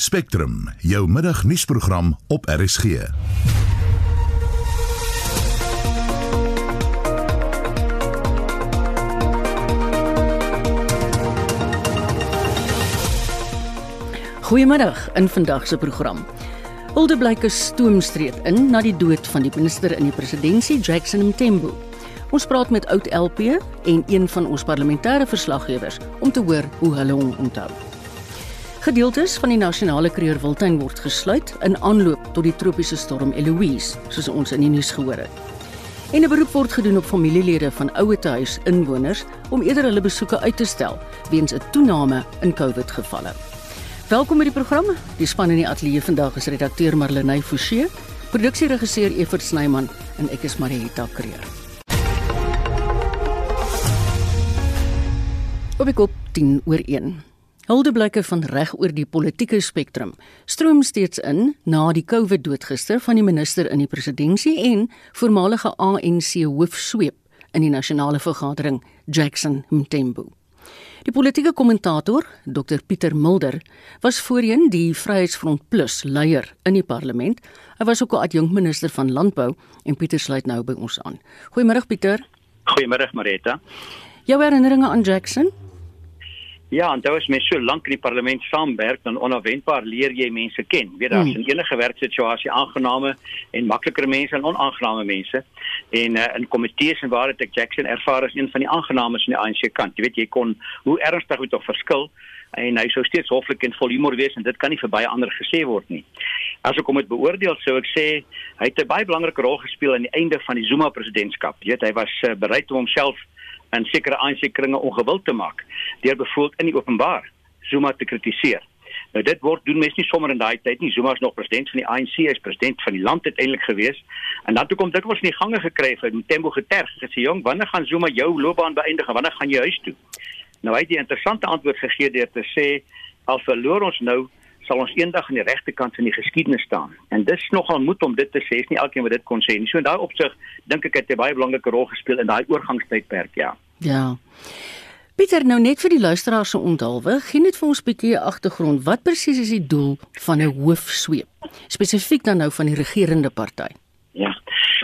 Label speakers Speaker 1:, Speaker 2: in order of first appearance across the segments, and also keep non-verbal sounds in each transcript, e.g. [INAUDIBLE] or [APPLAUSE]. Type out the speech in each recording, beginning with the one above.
Speaker 1: Spectrum, jou middagnuusprogram op RSG.
Speaker 2: Goeiemiddag in vandag se program. Hulde blyke stoomstreep in na die dood van die minister in die presidentskap Jackson Mthembu. Ons praat met oud LP en een van ons parlementêre verslaggewers om te hoor hoe hulle hom onthou. Gedeeltes van die nasionale kreer Wildtuin word gesluit in aanloop tot die tropiese storm Eloise, soos ons in die nuus gehoor het. En 'n beroep word gedoen op familielede van ouetehuis inwoners om eerder hulle besoeke uit te stel weens 'n toename in COVID-gevalle. Welkom by die program. Die span in die ateljee vandag is redakteur Marlenae Forsie, produksieregisseur Evert Snyman en ek is Marieta Kreer. Op ek op 10 oor 1. Huldeblyke van reg oor die politieke spektrum stroom steeds in na die COVID doodgister van die minister in die presidentskap en voormalige ANC hoofsweep in die nasionale vergadering Jackson Mthembu. Die politieke kommentator, Dr Pieter Mulder, was voorheen die Vryheidsfront Plus leier in die parlement. Hy was ook 'n adjunkminister van landbou en Pieter sluit nou by ons aan. Goeiemôre Pieter.
Speaker 3: Goeiemôre Marita.
Speaker 2: Jou herinneringe aan Jackson?
Speaker 3: Ja, en dit was mens so lank in die parlement saamwerk dan onverwendbaar leer jy mense ken. Weet daar's hmm. in enige werksituasie aangename en makliker mense en onaangename mense. En uh, in komitees en waar het ek Jackson ervaar as een van die aangenames aan die ANC kant. Jy weet jy kon hoe ernstig dit tog verskil en hy sou steeds hoflik en vol humor wees en dit kan nie vir baie ander gesê word nie. As ek hom moet beoordeel, sou ek sê hy het 'n baie belangrike rol gespeel aan die einde van die Zuma presidentskap. Jy weet hy was uh, bereid om homself en sekere ANC-kringe ongewild te maak deur bevoeld in die openbaar Zuma te kritiseer. Nou dit word doen mens nie sommer in daai tyd nie. Zuma is nog president van die ANC, hy is president van die land uiteindelik gewees. En dan toe kom dit ons in die gange gekry vir Tembo geterg. Gesê jong, wanneer gaan Zuma jou loopbaan beëindig? Wanneer gaan jy huis toe? Nou hy het 'n interessante antwoord gegee deur te sê al verloor ons nou sal ons eendag aan die regte kant van die geskiedenis staan. En dis nogal moed om dit te sê, is nie elkeen wat dit kon sê nie. So in daai opsig dink ek het hy baie belangrike rol gespeel in daai oorgangstydperk, ja.
Speaker 2: Ja. Pieter, nou net vir die luisteraars se onthaalwe, gee net vir ons 'n bietjie agtergrond. Wat presies is die doel van 'n hoofsweep? Spesifiek dan nou van die regerende party.
Speaker 3: Ja.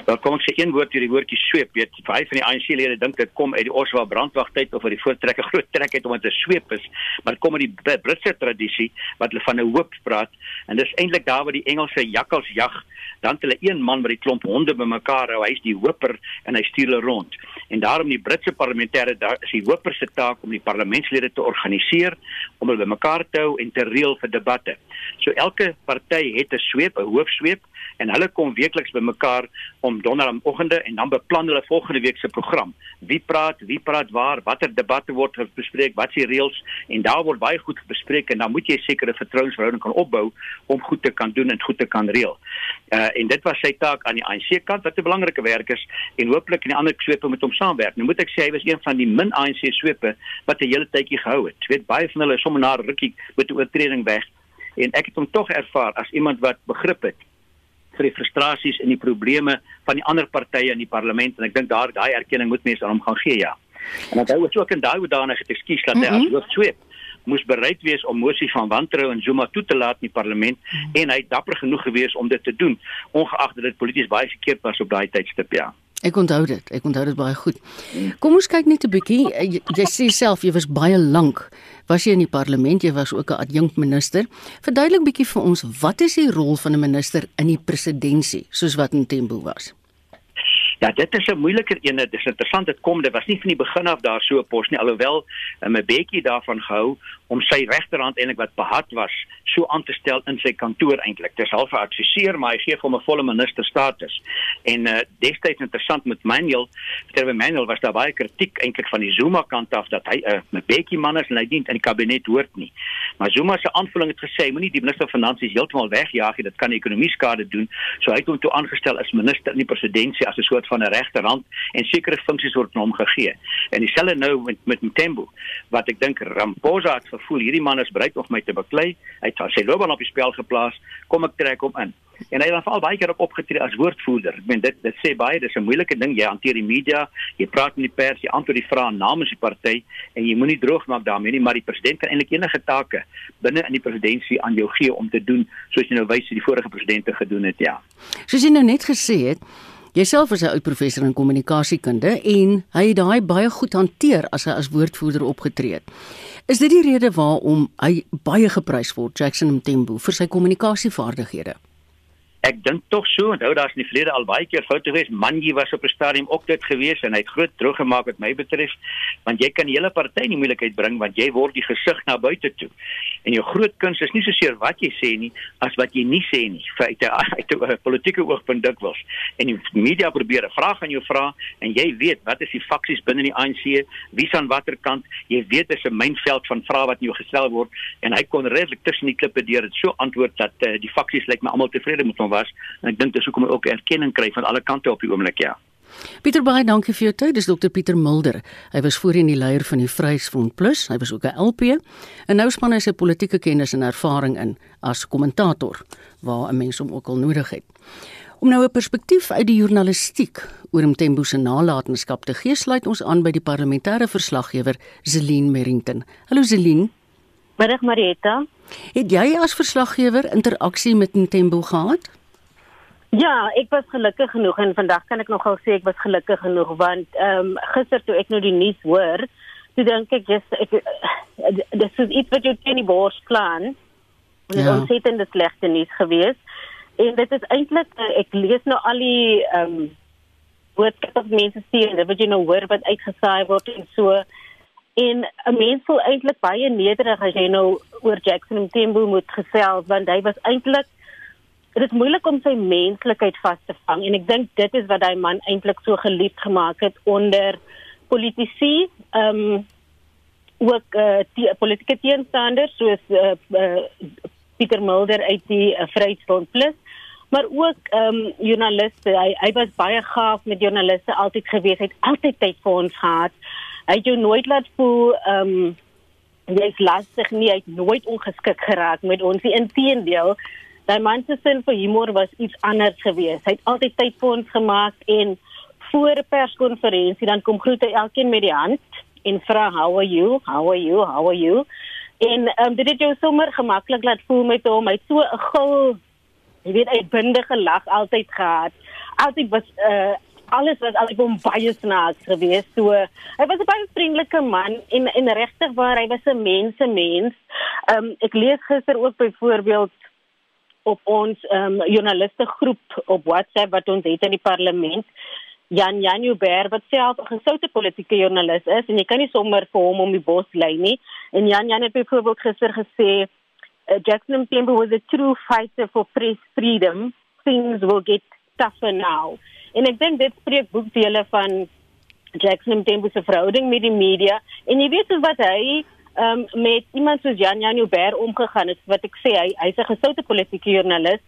Speaker 3: Wel kom ek sê een woord oor die woordjie sweep. Weet, baie van die ANC-lede dink dit kom uit die Oswa brandwagtyd of uit die voortrekker [LAUGHS] groot trek het om dit 'n sweep is, maar kom uit die Britse tradisie wat hulle van 'n hoop praat en dis eintlik daar waar die Engelse jakkals jag, dan hulle een man met die klomp honde bymekaar hou, hy's die hoper en hy stuur hulle rond. En daarom die Britse parlementêre daar is die hoper se taak om die parlementslede te organiseer, om hulle bymekaar te hou en te reël vir debatte. So elke party het 'n sweep, 'n hoofsweep en hulle kom weekliks bymekaar om donderdagoggende en dan beplan hulle volgende week se program. Wie praat, wie praat waar, watter debatte word bespreek, wat se reëls en daar word baie goed bespreek en dan moet jy sekere vertrouensverhouding kan opbou om goed te kan doen en goed te kan reël. Uh en dit was sy taak aan die ANC kant wat 'n belangrike werk is en hooplik in die ander swepe met hom saamwerk. Nou moet ek sê hy was een van die min ANC swepe wat 'n hele tydjie gehou het. Jy weet baie van hulle is sommer na rukkie met 'n oortreding weg en ek het hom tog ervaar as iemand wat begrip het vir die frustrasies en die probleme van die ander partye in die parlement en ek dink daar daai erkenning moet mense aan hom gaan gee ja. En dan hou ook in daai hoedanige ekskuus dat hy mm -hmm. as hoof sweep moes bereid wees om mosie van wantrou en Zuma toe te laat in die parlement mm -hmm. en hy het dapper genoeg gewees om dit te doen ongeag dat dit polities baie verkeerd was op daai tydstip ja.
Speaker 2: Ek onthou dit. Ek onthou dit baie goed. Kom ons kyk net 'n bietjie. Jy, jy sê self jy was baie lank was jy in die parlement, jy was ook 'n adjunkminister. Verduidelik bietjie vir ons, wat is die rol van 'n minister in die presidentskap soos wat in Tembo was?
Speaker 3: Ja, dit is 'n moeiliker een. Dit is interessant dit kom, dit was nie van die begin af daar so 'n pos nie, alhoewel um, 'n bietjie daarvan gehou om sy regterhand eintlik wat behad was, so aan te stel in sy kantoor eintlik. Dis half 'n adviseur, maar hy gee hom 'n volle minister status. En uh destyds interessant met Manuel, terwyl Manuel was daar baie kritiek eintlik van die Zuma kant af dat hy 'n uh, 'n bietjie man is en hy dien in die kabinet hoort nie. Maar Zuma se aanvulling het gesê, moenie die minister van finansies heeltemal wegjaag nie, dit kan die ekonomie skade doen. So hy het hom toe aangestel as minister in die presidentskap as 'n soort van 'n regterhand en sekere funksies word hom gegee. En dieselfde nou met met Mtembu wat ek dink Ramaphosa het gevoel hierdie man is bereid om my te beklei. Hy het sy loopbaan op die spel geplaas. Kom ek trek hom in. en hy het dan veral baie keer op opgetree as woordvoerder. Ek meen dit dit sê baie, dis 'n moeilike ding. Jy hanteer die media, jy praat met die pers, jy antwoord die vrae namens die party en jy moenie droog maak daarmee nie, maar die president kan eintlik enige take binne in die presidentskap aan jou gee om te doen soos jy nou wys hoe die vorige presidente gedoen het, ja.
Speaker 2: Soos jy nou net gesê het, Jouself is 'n oud professor in kommunikasiekunde en hy het daai baie goed hanteer as hy as woordvoerder opgetree het. Is dit die rede waarom hy baie geprys word, Jackson Mthembu, vir sy kommunikasievaardighede?
Speaker 3: Ek dink tog so, onthou daar's in die verlede al baie keer foute gewees. Manji was op 'n stadium ook dit gewees en hy het groot droog gemaak wat my betref, want jy kan die hele party in die moeilikheid bring want jy word die gesig na buite toe. En jou groot kuns is nie so seer wat jy sê nie as wat jy nie sê nie. Feite [LAUGHS] uit 'n politieke oogpunt dikwels. En die media probeer 'n vraag aan jou vra en jy weet wat is die faksies binne die ANC, wie's aan watter kant. Jy weet dit is 'n mynveld van vrae wat in jou gestel word en hy kon redelik tussen die klippe deur dit so antwoord dat uh, die faksies lyk my almal tevrede met hom was en ek dink dis hoekom hy ook erkenning kry van alle kante op die oomblik ja.
Speaker 2: Pieter baie dankie vir jou tyd. Dis dokter Pieter Mulder. Hy was voorheen die leier van die Vryheidsfront Plus. Hy was ook 'n LP en nou span hy sy politieke kennis en ervaring in as kommentator waar 'n mens hom ook al nodig het. Om nou 'n perspektief uit die journalistiek oor Mthembu se nalatenskap te gee, sluit ons aan by die parlementêre verslaggewer Zelin Merrington. Hallo Zelin.
Speaker 4: Middag Marietta.
Speaker 2: Het jy as verslaggewer interaksie met Mthembu gehad?
Speaker 4: Ja, ek was gelukkig genoeg en vandag kan ek nogal sê ek was gelukkig genoeg want ehm um, gister toe ek nou die nuus hoor, toe dink ek dis ek dis is iets wat jy teen die bors plan. Ja. Ons het in die slegte nuus gewees. En dit is eintlik eh, ek lees nou al die ehm um, boodskappe wat mense stuur, dit wat jy nou hoor wat uitgesaai word en so en 'n mens voel eintlik baie nederig as jy nou oor Jackson Mthembu moet gesels want hy was eintlik dit is moeilik om sy menslikheid vas te vang en ek dink dit is wat hy man eintlik so geliefd gemaak het onder politici ehm um, ook uh, die politieke teenstanders soos uh, uh, Pieter Mulder uit die uh, Vryheidsfront Plus maar ook ehm um, joernaliste. Hy hy was baie gaaf met joernaliste altyd gewees. Het altyd tyd vir ons gehad. Hy het jou nooit laat voel ehm um, jy's lastig nie. Hy het nooit ongeskik geraak met ons inteendeel Daai man se sin vir humor was iets anders geweest. Hy het altyd tyd vir ons gemaak en voor 'n perskonferensie dan kom groet hy elkeen met die hand en vra how are you? How are you? How are you? En um, dit het jou sommer gemaklik laat voel met hom. Hy het so 'n gil, jy weet, uitbundige lag altyd gehad. Altyd was uh alles was altyd hom baie snaaks geweest. So hy was 'n baie vriendelike man en en regtig waar hy was 'n mense mens. Um ek lees gister ook byvoorbeeld op ons um, joernaliste groep op WhatsApp wat ons het in die parlement. Jan Jan Uber wat self 'n gesoute politieke joernalis is en jy kan nie sommer vir hom om die bos lei nie. En Jan Jan het byvoorbeeld gister gesê uh, Jackson Mthembu was a true fighter for press freedom. Things will get tougher now. En ek dink dit spreek boekdele van Jackson Mthembu se verhouding met die media en jy weet wat hy um, met iemand soos Jan Jan Uber omgegaan het wat ek sê hy hy's 'n gesoute politieke joernalis.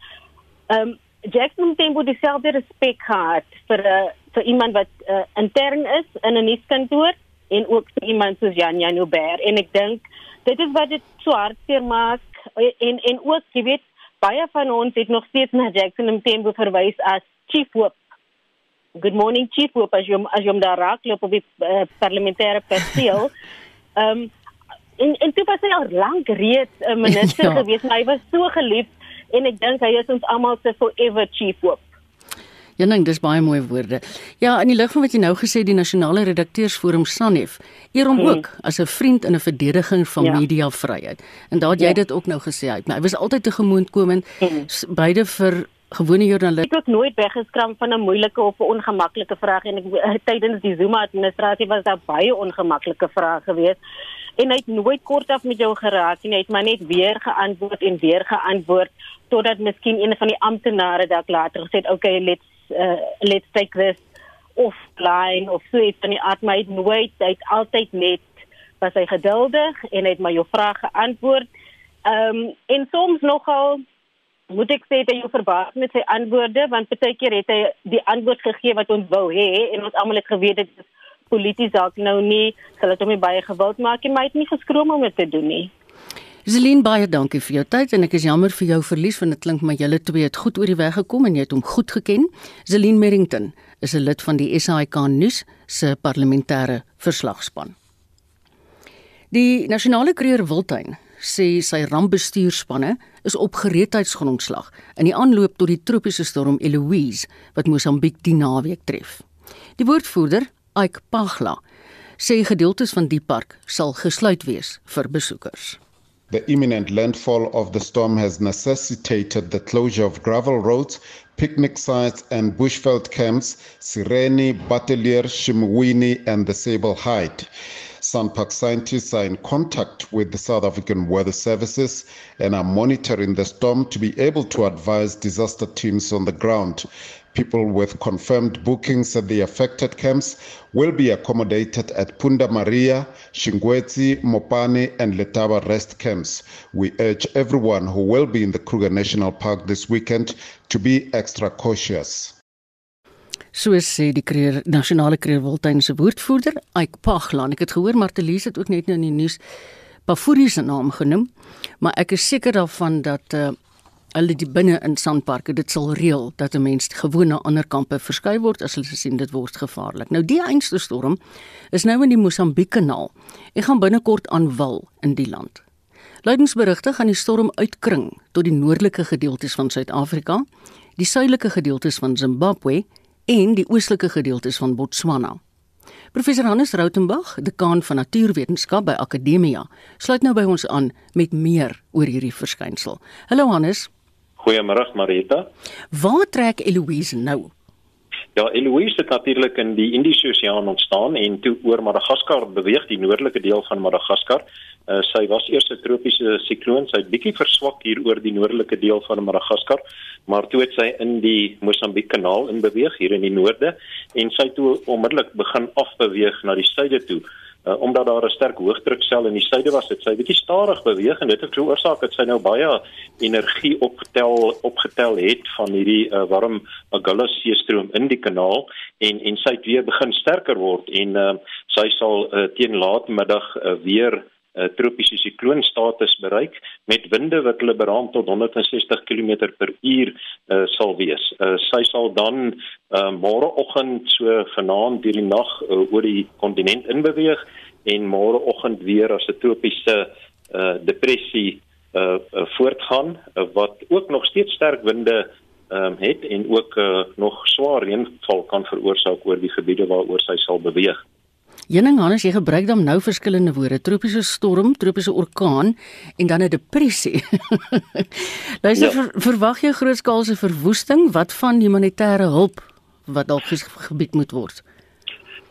Speaker 4: Ehm um, Jackson Mthembu dieselfde respek gehad vir 'n uh, vir iemand wat uh, intern is in 'n nuuskantoor en ook vir iemand soos Jan Jan Uber en ek dink dit is wat dit so hartseer maak en en ook jy weet baie van ons het nog steeds na Jackson Mthembu verwys as chief whip Good morning chief whip as jy as jy daar raak loop op die uh, parlementêre perseel. [LAUGHS] Ehm um, en en toe was hy al lank reeds 'n minister [LAUGHS] ja. gewees, maar hy was so geliefd en ek dink hy is ons almal se forever chief hoop.
Speaker 2: Ja, nee, dis baie mooi woorde. Ja, in die lig van wat jy nou gesê die nasionale redakteursforum SANEF eer hom hmm. ook as 'n vriend in 'n verdediging van ja. mediavryheid. En daar het jy ja. dit ook nou gesê uit. Maar hy was altyd te gemoedkomend hmm. beide vir gewone joernaliste.
Speaker 4: Ek het ook nooit weggeskram van 'n moeilike of 'n ongemaklike vraag en ek [LAUGHS] tydens die Zuma administrasie was daar baie ongemaklike vrae geweest en hy het nooit kortaf met jou geraak nie. Hy het maar net weer geantwoord en weer geantwoord totdat miskien een van die amptenare dalk later gesê het, "Okay, let's uh, let's take this offline of so iets van die aard, maar hy het nooit, hy het altyd net was hy geduldig en hy het maar jou vrae geantwoord. Ehm um, en soms nogal moet ek sê dat hy verbaas met sy antwoorde want baie keer het hy die antwoord gegee wat ons wou hê en ons almal het geweet dit is polities dalk nou nie sal dit hom nie baie gewild maak nie, maar hy het nie geskroom om dit te doen nie.
Speaker 2: Zelin baie dankie vir jou tyd en ek is jammer vir jou verlies want dit klink my julle twee het goed oor die weg gekom en jy het hom goed geken. Zelin Merrington is 'n lid van die SAIK nuus se parlementêre verslagspan. Die nasionale kreer Wildtuin sê sy rampbestuurspanne is op gereedheidsgrondslag in die aanloop tot die tropiese storm Eloise wat Mosambiek die naweek tref. Die woordvoerder, Ike Pagla, sê gedeeltes van die park sal gesluit wees vir besoekers.
Speaker 5: The imminent landfall of the storm has necessitated the closure of gravel roads, picnic sites, and bushveld camps, Sireni, Batelier, Shimwini, and the Sable Height. Sunpark scientists are in contact with the South African Weather Services and are monitoring the storm to be able to advise disaster teams on the ground. People with confirmed bookings at the affected camps will be accommodated at Punda Maria, Shingwetsi, Mopani, and Letaba rest camps. We urge everyone who will be in the Kruger National Park this weekend to be extra cautious.
Speaker 2: Soos sê die kreer nasionale kreerwiltuin se woordvoerder, Ike Paglan. Ek het gehoor Martelies het ook net nou in die nuus Pafuri se naam genoem, maar ek is seker daarvan dat uh, hulle die binne in sandparke dit sal reël dat 'n mens gewoon na ander kampe verskuif word as hulle sien dit word gevaarlik. Nou die einste storm is nou in die Mosambiek kanaal en gaan binnekort aanwal in die land. Leidingsberigte gaan die storm uitkring tot die noordelike gedeeltes van Suid-Afrika, die suidelike gedeeltes van Zimbabwe en die oostelike gedeeltes van Botswana. Professor Hannes Rautenbach, dekaan van natuurwetenskap by Akademia, sluit nou by ons aan met meer oor hierdie verskynsel. Hallo Hannes.
Speaker 6: Goeiemôre Marita.
Speaker 2: Waar trek Eloise nou?
Speaker 6: Ja, Eloise het natuurlik in die Indiese Oseaan ontstaan en toe oor Madagaskar beweeg, die noordelike deel van Madagaskar. Uh, sy was eers 'n tropiese sikloon, sy het bietjie verswak hier oor die noordelike deel van Madagaskar, maar toe het sy in die Mosambiek kanaal in beweeg hier in die noorde en sy toe onmiddellik begin afbeweeg na die suide toe. Omdat daar 'n sterk hoëdruksel in die suide was, het sy bietjie stadig beweeg en dit het veroorsaak dat sy nou baie energie opgetel opgetel het van hierdie uh, warm Agulhas seestroom in die kanaal en en sy het weer begin sterker word en uh, sy sal uh, teen laatmiddag uh, weer uh, tropiese sikloonstatus bereik met winde wat hulle beraam tot 160 km per uur uh, sal wees. Uh, sy sal dan uh, môreoggend so vanaand deur die nag uh, oor die kontinent inbeweeg en môreoggend weer as 'n tropiese uh, depressie uh, voortgaan uh, wat ook nog steeds sterk winde um, het en ook uh, nog swaar reënval kan veroorsaak oor die gebiede waaroor sy sal beweeg.
Speaker 2: Jenning Hannes, jy gebruik dan nou verskillende woorde: tropiese storm, tropiese orkaan en dan 'n depressie. [LAUGHS] Luister, ja. ver, verwag jy grootskaalse verwoesting? Wat van humanitêre hulp wat dalk gebied moet word?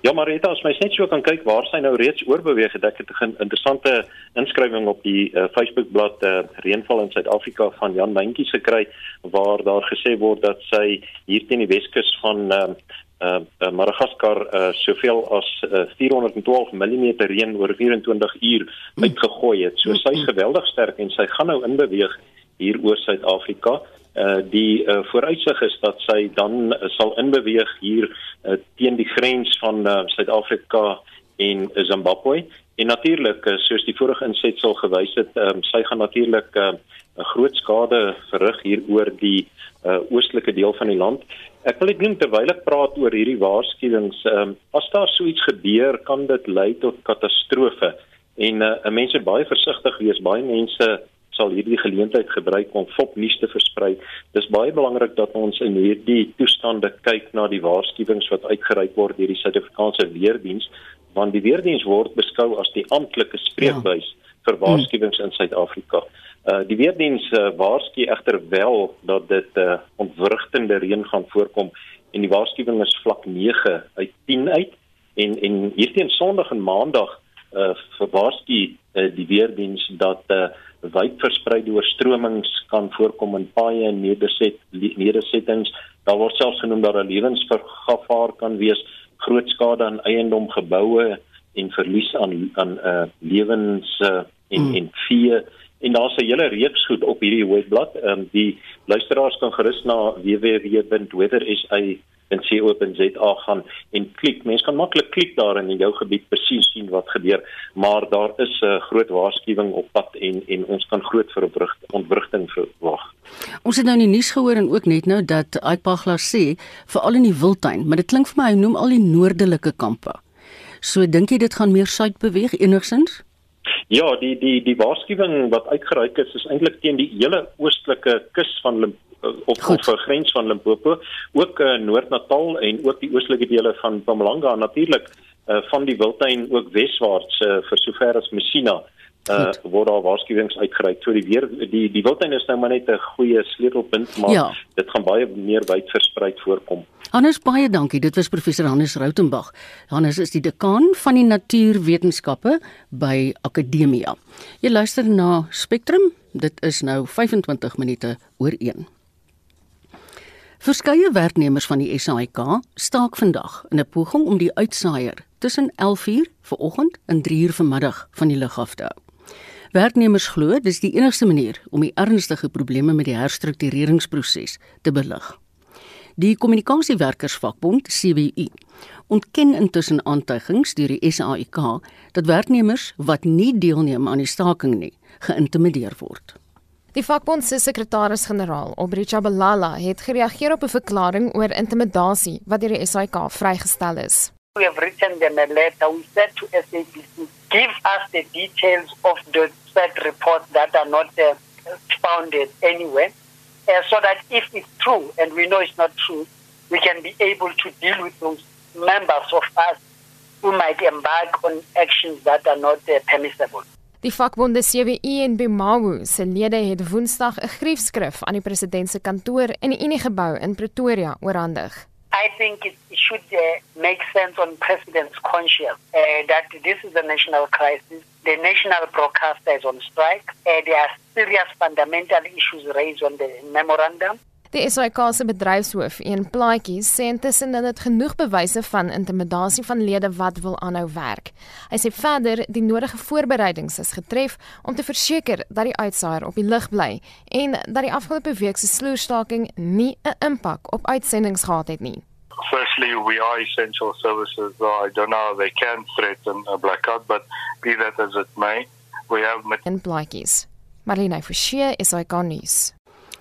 Speaker 6: Ja, maar dit as mens net so kan kyk waar sy nou reeds oorbeweeg het, ek het 'n interessante inskrywing op die uh, Facebookblad uh, Reënval in Suid-Afrika van Jan Mentjies gekry waar daar gesê word dat sy hier teen die Weskus van uh, uh, uh Madagaskar uh soveel as uh, 412 mm reën oor 24 uur uitgegooi het. So sy's mm. geweldig sterk en sy gaan nou inbeweeg hier oor Suid-Afrika. Uh die uh, vooruitsig is dat sy dan uh, sal inbeweeg hier uh, teen die grens van uh, Suid-Afrika en Zimbabwe. En natuurlik, uh, soos die vorige insetsel gewys het, um, sy gaan natuurlik 'n uh, groot skade verrig hier oor die uh, oostelike deel van die land. Ek wil net noem terwyl ek praat oor hierdie waarskuwings, ehm um, as daar so iets gebeur, kan dit lei tot katastrofe. En uh, 'n mens moet baie versigtig wees. Baie mense sal hierdie geleentheid gebruik om fopnuus te versprei. Dis baie belangrik dat ons in hierdie toestande kyk na die waarskuwings wat uitgereik word deur die Suid-Afrikaanse weerdiens, want die weerdiens word beskou as die amptelike spreekbuis ja. vir waarskuwings in Suid-Afrika. Uh die weerdiens uh, waarsku egter wel dat dit uh ontwrigtende reën gaan voorkom en die waarskuwing is vlak 9 uit 10 uit en en hierdie Sondag en Maandag uh waarsku uh, die weerdiens dat uh wyd verspreide oorstromings kan voorkom in paaie en nederset nedersettings daar word selfs genoem dat 'n lewensgevaar kan wees groot skade aan eiendom geboue en verlies aan aan uh lewens uh, en mm. en vee en daar's 'n hele reeks goed op hierdie webblad. Ehm um, die luisteraars kan gerus na www.weather.sa in co.za gaan en klik. Mens kan maklik klik daar in jou gebied presies sien wat gebeur, maar daar is 'n uh, groot waarskuwing op pad en en ons kan groot verontwrigting verwag.
Speaker 2: Ons het nou in die nuus gehoor en ook net nou dat Aipagla sê veral in die Wildtuin, maar dit klink vir my hy noem al die noordelike kampe. So dink jy dit gaan meer suid beweeg enigsins?
Speaker 6: Ja, die die die waarskuwing wat uitgereik is is eintlik teen die hele oostelike kus van Limpopo op Goed. op grens van Limpopo, ook uh, Noord-Natal en ook die oostelike dele van Mpumalanga natuurlik uh, van die Wildtuin ook weswaarts uh, vir sover as Messina uh word daar waarskuwings uitgereik. So die weer die die Wildtuin is nou maar net 'n goeie sleutelpunt, maar ja. dit gaan baie meer wyd versprei voorkom.
Speaker 2: Hannes baie dankie. Dit was professor Hannes Rautenbach. Hannes is die dekaan van die natuurwetenskappe by Akademia. Jy luister na Spectrum. Dit is nou 25 minute oor 1. Verskeie werknemers van die SAIK staak vandag in 'n poging om die uitsaaier tussen 11:00 vanoggend en 3:00 vanmiddag van die lug af te hou. Werknemers glo dis die enigste manier om die ernstige probleme met die herstruktureringsproses te belig. Die kommunikasiewerkersvakbond CBU ontken intussen aantuigings deur die SAIK dat werknemers wat nie deelneem aan die staking nie, geïntimideer word.
Speaker 7: Die vakbond se sekretaris-generaal, Obricha Balala, het gereageer op 'n verklaring oor intimidasie wat deur die SAIK vrygestel is.
Speaker 8: We have written them a letter. We said to SABC, give us the details of the said reports that are not uh, founded anywhere, uh, so that if it's true, and we know it's not true, we can be able to deal with those members of us who might embark on actions that are not uh, permissible.
Speaker 7: Die vakbonde CWU en BMAWU se lede het Woensdag 'n griefskrif aan die president se kantoor in die Unie gebou in Pretoria oorhandig.
Speaker 8: I think it should uh, make sense on president's conscience uh, that this is a national crisis. The national broadcaster is on strike. Uh, there are serious fundamental issues raised on the memorandum.
Speaker 7: Die SAIK se bedryfshoof, een plaatjie, sê intussen dat dit genoeg bewyse van intimidasie van lede wat wil aanhou werk. Hy sê verder die nodige voorbereidings is getref om te verseker dat die uitsaaier op die lug bly en dat die afgelope week se sloerstaking nie 'n impak op uitsendings gehad het nie.
Speaker 9: Firstly, we are essential services. I don't know they can threaten a blackout, but be that as it may, we have met
Speaker 7: in plaatjies. Marlene Forsie is hy kan nuus.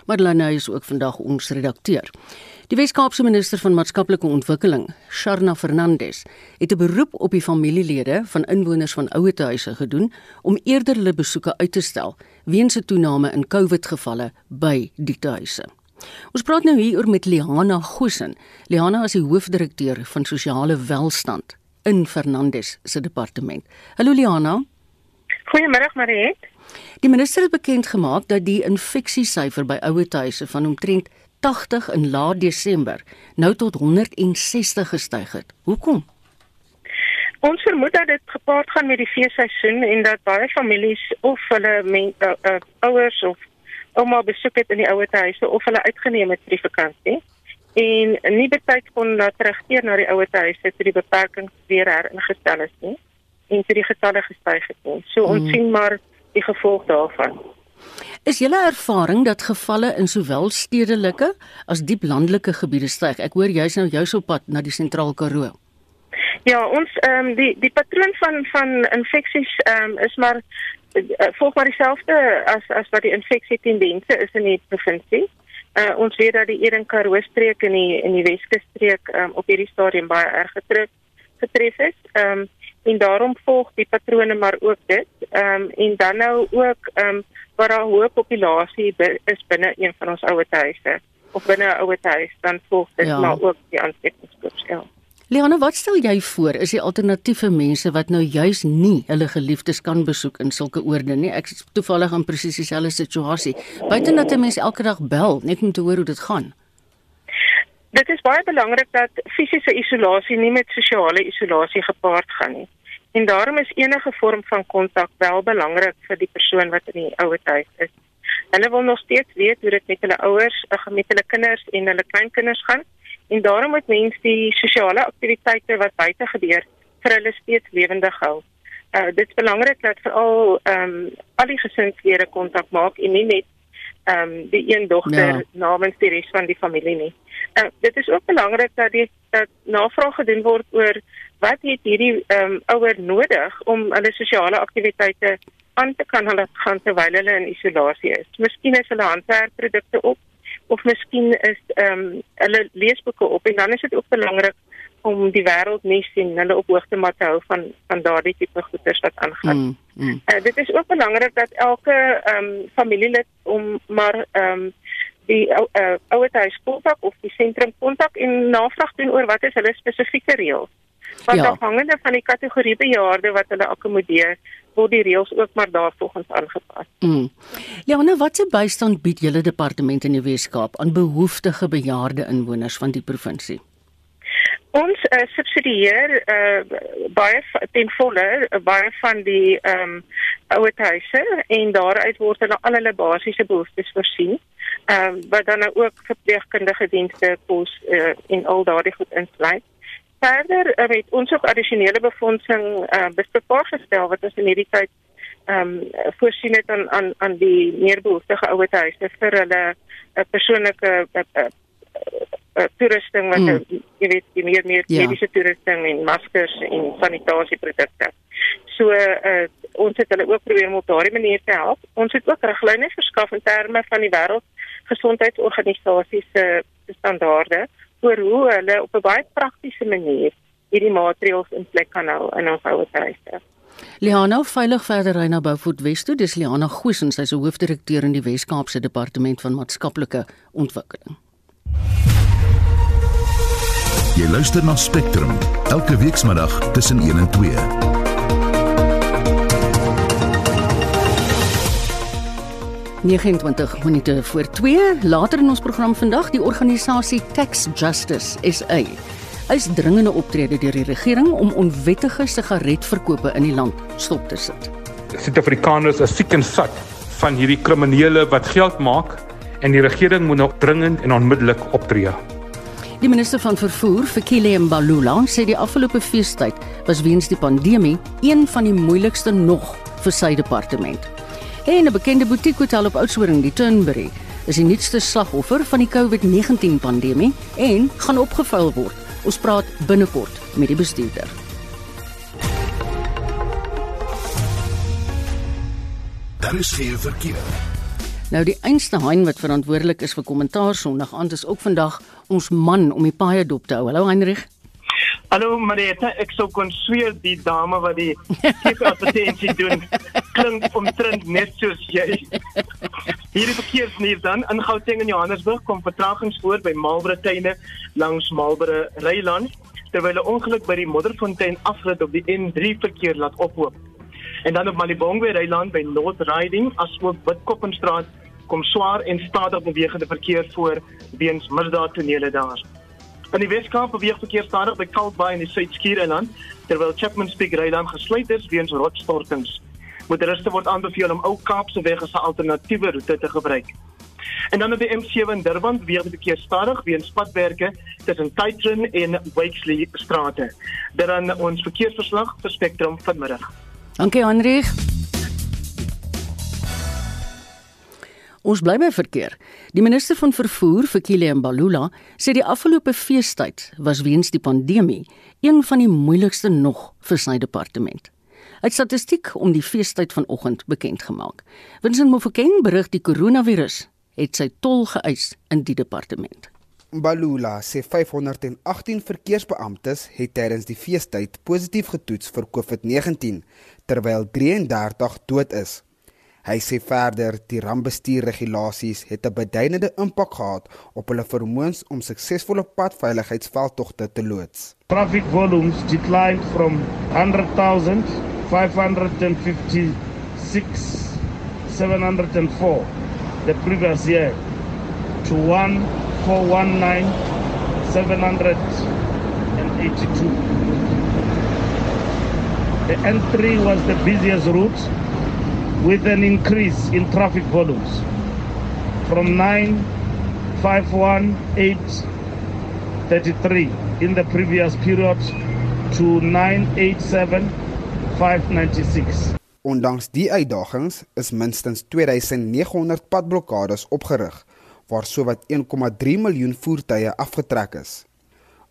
Speaker 2: Madeleine is ook vandag ons redakteur. Die Weskaapse minister van maatskaplike ontwikkeling, Sharna Fernandes, het 'n beroep op die familielede van inwoners van ouetehuise gedoen om eerder hulle besoeke uit te stel weens 'n toename in COVID-gevalle by die tuise. Ons praat nou hier oor met Liana Gosen. Liana is die hoofdirekteur van sosiale welstand in Fernandes se departement. Hallo Liana.
Speaker 10: Goeiemôre Mariet.
Speaker 2: Die minister het bekend gemaak dat die infeksiesyfer by ouetehuise van omtrent 80 in laat Desember nou tot 160 gestyg het. Hoekom?
Speaker 10: Ons vermoed dat dit gepaard gaan met die feesseisoen en dat baie families of hulle men, uh, uh, ouers of ouma besoek het in die ouetehuise of hulle uitgeneem het vir die vakansie en nie betyds kon na terugkeer na die ouetehuise toe die beperkings weer heringestel is nie en toe die getalle gestyg het. So ons hmm. sien maar die gevolg daarvan.
Speaker 2: Is julle ervaring dat gevalle in sowel stedelike as diep landelike gebiede styg? Ek hoor jy's nou jous op pad na die sentraal Karoo.
Speaker 10: Ja, ons ehm um, die die patroon van van infeksies ehm um, is maar uh, volg maar dieselfde as as wat die infeksie tendense is in die provinsie. Uh, ons weet dat die Eden Karoo streek in die in die Weskus streek um, op hierdie stadium baie erg getref getref is. Ehm um, en daarom volg die patrone maar ook dit. Ehm um, en dan nou ook ehm um, waar daar hoë populasie is binne een van ons ouer huise of binne 'n ouer huis dan volg dit ja. maar ook die aansteekingskoers.
Speaker 2: Leona, wat stel jy voor is die alternatiewe mense wat nou juis nie hulle geliefdes kan besoek in sulke oorde nie? Ek is toevallig in presies dieselfde situasie. Buite dat 'n mens elke dag bel net om te hoor hoe dit gaan.
Speaker 10: Dit is baie belangrik dat fisiese isolasie nie met sosiale isolasie gepaard gaan nie. En daarom is enige vorm van kontak wel belangrik vir die persoon wat in die ouer huis is. Hulle wil nog steeds weet hoe dit met hulle ouers, met hulle kinders en hulle kleinkinders gaan. En daarom moet mense die sosiale aktiwiteite wat buite gebeur vir hulle steeds lewendig hou. Uh dit is belangrik dat veral ehm um, al die gesinslede kontak maak en nie net ehm um, die een dogter ja. namens die res van die familie nie. Uh, dit is ook belangrik dat die dat navraag gedoen word oor wat het hierdie ehm um, ouer nodig om hulle sosiale aktiwiteite aan te kan hulle gaan terwyl hulle in isolasie is. Miskien is hulle handwerkprodukte op of miskien is ehm um, hulle leesboeke op en dan is dit ook belangrik om die wêreld nie sien hulle op hoogte maar te hou van van daardie tipe goeders wat aangaan. Mm, mm. Uh, dit is ook belangrik dat elke ehm um, familielid om maar ehm um, die uh, uh, ouerhuis kontak of die sentrum kontak en navraag doen oor wat is hulle spesifieke reëls. Wat ja. afhangende van die kategorie bejaarde wat hulle akkommodeer, word die reëls ook maar daarvolgens aangepas.
Speaker 2: Mm. Ja, nou watse bystand bied julle departement in die Weskaap aan behoeftige bejaarde inwoners van die provinsie?
Speaker 10: Ons uh, subsidieer uh, baie ten volle uh, baie van die ehm um, ouerhuise en daaruit word hulle al hulle basiese behoeftes voorsien. Ehm um, wat dan nou ook verpleegkundige dienste kos uh, en al daardie goed insluit. Verder uh, het ons ook addisionele befondsing uh, beskikbaar gestel wat ons in hierdie tyd ehm um, voorsien het aan aan aan die meer behoeftige ouerhuise vir hulle uh, persoonlike uh, uh, uh, toerusting wat mm. jy weet die meer meer ja. mediese toerusting en maskers en sanitasieprodukte. So uh, ons het hulle ook probeer om op daardie manier te help. Ons het ook riglyne verskaf in terme van die wêreld gesondheidsorganisasie se standaarde oor hoe hulle op 'n baie praktiese manier hierdie maatreëls in plek kan hou in ons ouerhuise.
Speaker 2: Liana veilig verder ry na Beaufort West toe. Dis Liana Goosens, sy's 'n hoofdirekteur in die Wes-Kaapse Departement van Maatskaplike Ontwikkeling.
Speaker 1: Jy luister na Spectrum elke weekmiddag tussen 1 en 2.
Speaker 2: Negenentwintig minute voor 2 later in ons program vandag die organisasie Tax Justice SA is dringende optrede deur die regering om onwettige sigaretverkope in die land stop te sit.
Speaker 11: Suid-Afrikaners is siek en sat van hierdie kriminele wat geld maak en die regering moet nou dringend en onmiddellik optree.
Speaker 2: Die minister van vervoer, Fikile Mbalula, sê die afgelope feestyd was weens die pandemie een van die moeilikste nog vir sy departement. En 'n bekende butiekhotel op Oudtshoorn, die Turnberry, is die nuutste slagoffer van die COVID-19 pandemie en gaan opgevuil word. Ons praat binnekort met die bestuurder.
Speaker 1: Daar is geen verkeer.
Speaker 2: Nou die einste hein wat verantwoordelik is vir kommentaar Sondag aand is ook vandag ons man om die paai dop te hou. Hallo Heinrich.
Speaker 12: Hallo Marita, ek sou kon sweer die dame wat die [LAUGHS] advertensie doen klink omtrent net soos jy. Hierdie verkeersnuus dan in Gauteng en Johannesburg kom vertragings voor by Marlborough tuine langs Marlborough Reiland terwyl 'n ongeluk by die Modderfontein afrit op die N3 verkeer laat ophoop. En dan op Malibongwe Reiland by North Riding asook Witkoppinstraat kom swaar en stadig bewegende verkeer voor weens misdaadtonele daar. In die Weskaap beweeg verkeer stadig by Kalkbaai en die Suid-Skiereiland terwyl Chapman's Peak Reiland gesluit is weens rotsstortings. Motoriste word aanbeveel om Ou Kaapse weg as 'n alternatiewe roete te gebruik. En dan op die M7 in Durban beweeg die verkeer stadig weens padwerke tussen Titron en Wakesley strate. Dan ons verkeersverslag vir Spectrum vanmiddag.
Speaker 2: Dankie Henrich. Ons bly by verkeer. Die minister van vervoer, Fikile Mbalula, sê die afgelope feestyd was weens die pandemie een van die moeilikste nog vir sy departement. Hy het statistiek om die feestyd vanoggend bekend gemaak. Winston Mofokeng berig die koronavirus het sy tol geëis in die departement.
Speaker 13: Mbalula sê 518 verkeersbeamptes het tydens die feestyd positief getoets vir COVID-19 terwyl 33 dood is. Hy sê verder die rampbestuurregulasies het 'n beduidende impak gehad op hulle vermoëns om suksesvolle padveiligheidsveldtogte te loods.
Speaker 14: Traffic volumes declined from 100,556 704 the previous year to 1,419 782. The N3 was the busiest route with an increase in traffic volumes from 9,518,33 in the previous period to 987,596.
Speaker 13: Ondanks die uitdagings is minstens 2900 padblokkades opgerig waar sowat 1,3 miljoen voertuie afgetrek is.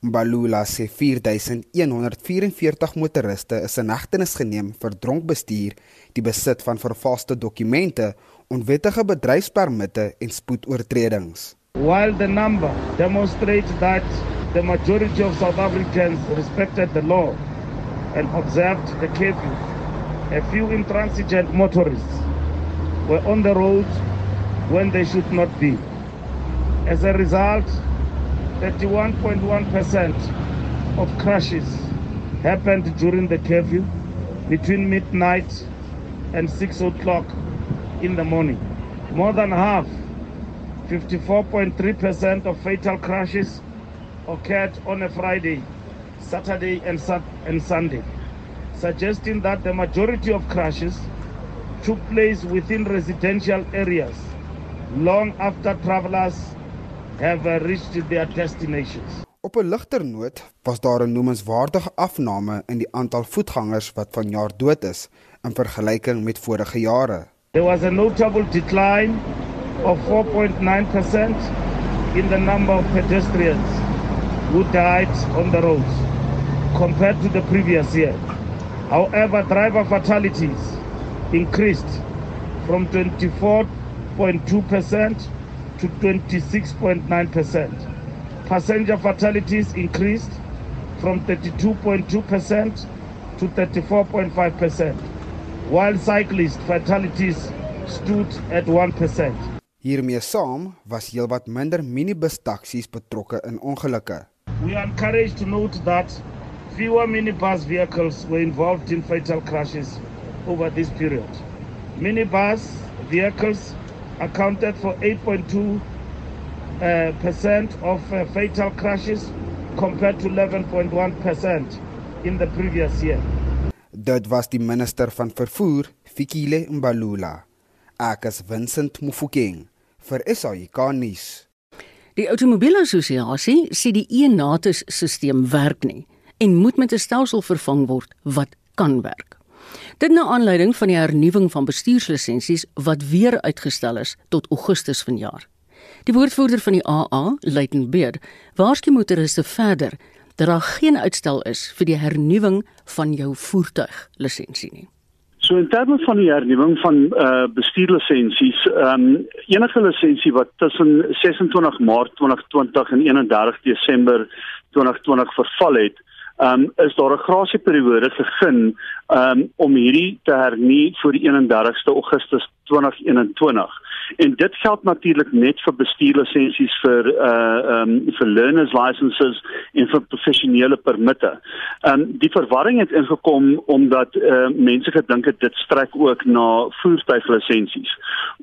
Speaker 13: Mbalula sê 4144 motoriste is in hegtenis geneem vir dronk bestuur, die besit van vervalste dokumente, onwettige bedryfspermitte en spoedoortredings.
Speaker 14: While the number demonstrates that the majority of South Africans respected the law and observed the curfew, a few intransigent motorists were on the road when they should not be. As a result, 31.1% of crashes happened during the curfew between midnight and 6 o'clock in the morning. More than half, 54.3% of fatal crashes occurred on a Friday, Saturday, and, and Sunday. suggesting that the majority of crashes took place within residential areas long after travelers have reached their destinations.
Speaker 13: Op 'n ligter noot was daar 'n noemenswaardige afname in die aantal voetgangers wat vanjaar dood is in vergelyking met vorige jare.
Speaker 14: There was a notable decline of 4.9% in the number of pedestrians who died on the roads compared to the previous year. However, driver fatalities increased from 24.2% to 26.9%. Passenger fatalities increased from 32.2% to 34.5%, while cyclist fatalities stood at 1%.
Speaker 13: Hiermee saam was heelwat minder minibus taksies betrokke in ongelukke.
Speaker 14: We are encouraged to note that Fewer minibus vehicles were involved in fatal crashes over this period. Minibus vehicles accounted for 8.2 uh, percent of uh, fatal crashes compared to 11.1 percent in the previous year.
Speaker 13: Dit was die minister van vervoer, Fikile Mbalula. Ek is Vincent Mufokeng vir SAIK nuus.
Speaker 2: Die Automobielassosiasie sê die e-NATIS-stelsel werk nie en moet met 'n stelsel vervang word wat kan werk. Dit na aanleiding van die hernuwing van bestuurslisensies wat weer uitgestel is tot Augustus vanjaar. Die woordvoerder van die AA, Leighton Beard, waarsku motoriste verder dat daar geen uitstel is vir die hernuwing van jou voertuiglisensie nie.
Speaker 15: So in terme van die hernuwing van uh bestuurlisensies, ehm um, enige lisensie wat tussen 26 Maart 2020 en 31 Desember 2020 verval het, um, is daar 'n grasieperiode gegee um, om hierdie te hernie vir die 31ste Augustus 2021. En dit geld natuurlik net vir bestuurlisensies vir uh um vir learners licenses en vir professionele permitte. Um die verwarring het ingekom omdat uh mense gedink het dit strek ook na voertuiglisensies.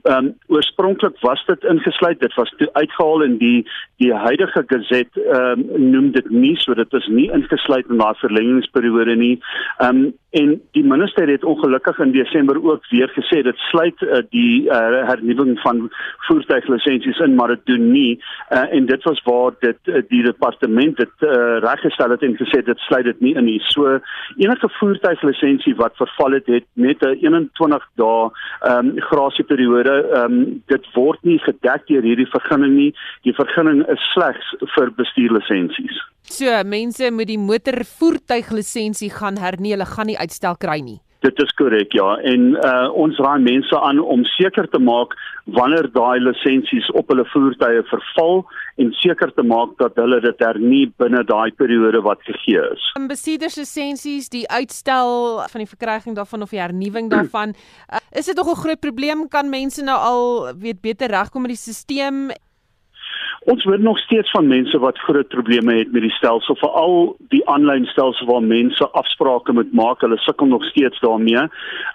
Speaker 15: Um oorspronklik was dit ingesluit, dit was uitgehaal in die die huidige gazet um noem dit nie so dit is nie ingesluit in daai verlengingsperiode nie. Um en die minister het ongelukkig in Desember ook weer gesê dit sluit uh, die uh, hernuwing van voertuiglisensies in maar dit doen nie. Uh, en dit was waar dit uh, die departement dit uh, reggestel het en gesê dit sluit dit nie in nie. So enige voertuiglisensie wat verval het het met 'n 21 dae um, grasieperiode um, dit word nie gedek deur hierdie vergunning nie. Die vergunning is slegs vir bestuurlisensies
Speaker 16: So mense moet die motorvoertuiglisensie gaan hernie, hulle gaan nie uitstel kry nie.
Speaker 15: Dit is korrek ja en uh, ons raai mense aan om seker te maak wanneer daai lisensies op hulle voertuie verval en seker te maak dat hulle dit hernie binne daai periode wat gegee is.
Speaker 16: En besieders lisensies, die uitstel van die verkryging daarvan of die hernuwing [CLEARS THROAT] daarvan, uh, is dit nog 'n groot probleem kan mense nou al weet beter regkom met die stelsel
Speaker 15: Ons hoor nog steeds van mense wat groot probleme het met die stelsel, veral die aanlyn stelsel waar mense afsprake moet maak. Hulle sukkel nog steeds daarmee.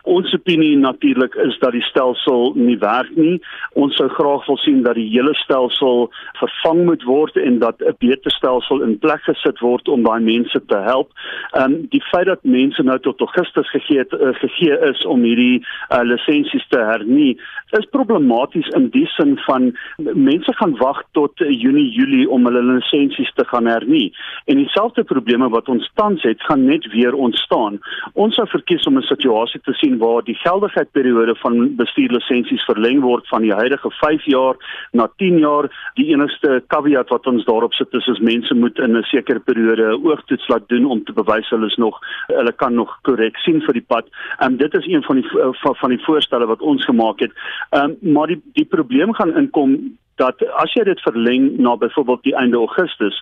Speaker 15: Ons opinie natuurlik is dat die stelsel nie werk nie. Ons sou graag wil sien dat die hele stelsel vervang moet word en dat 'n beter stelsel in plek gesit word om daai mense te help. Ehm um, die feit dat mense nou tot Augustus gegee het, uh, gegee is om hierdie uh, lisensies te hernie, is problematies in die sin van mense gaan wag tot tot Junie Julie om hulle lisensies te gaan hernie. En dieselfde probleme wat ons tans het, gaan net weer ontstaan. Ons sou verkies om 'n situasie te sien waar die geldigheidsperiode van bestuurlisensies verleng word van die huidige 5 jaar na 10 jaar. Die enigste caveat wat ons daarop sit is as mense moet in 'n sekere periode 'n oogtoets laat doen om te bewys hulle is nog hulle kan nog korrek sien vir die pad. Ehm um, dit is een van die van, van die voorstelle wat ons gemaak het. Ehm um, maar die die probleem gaan inkom dat as jy dit verleng na byvoorbeeld die einde Augustus,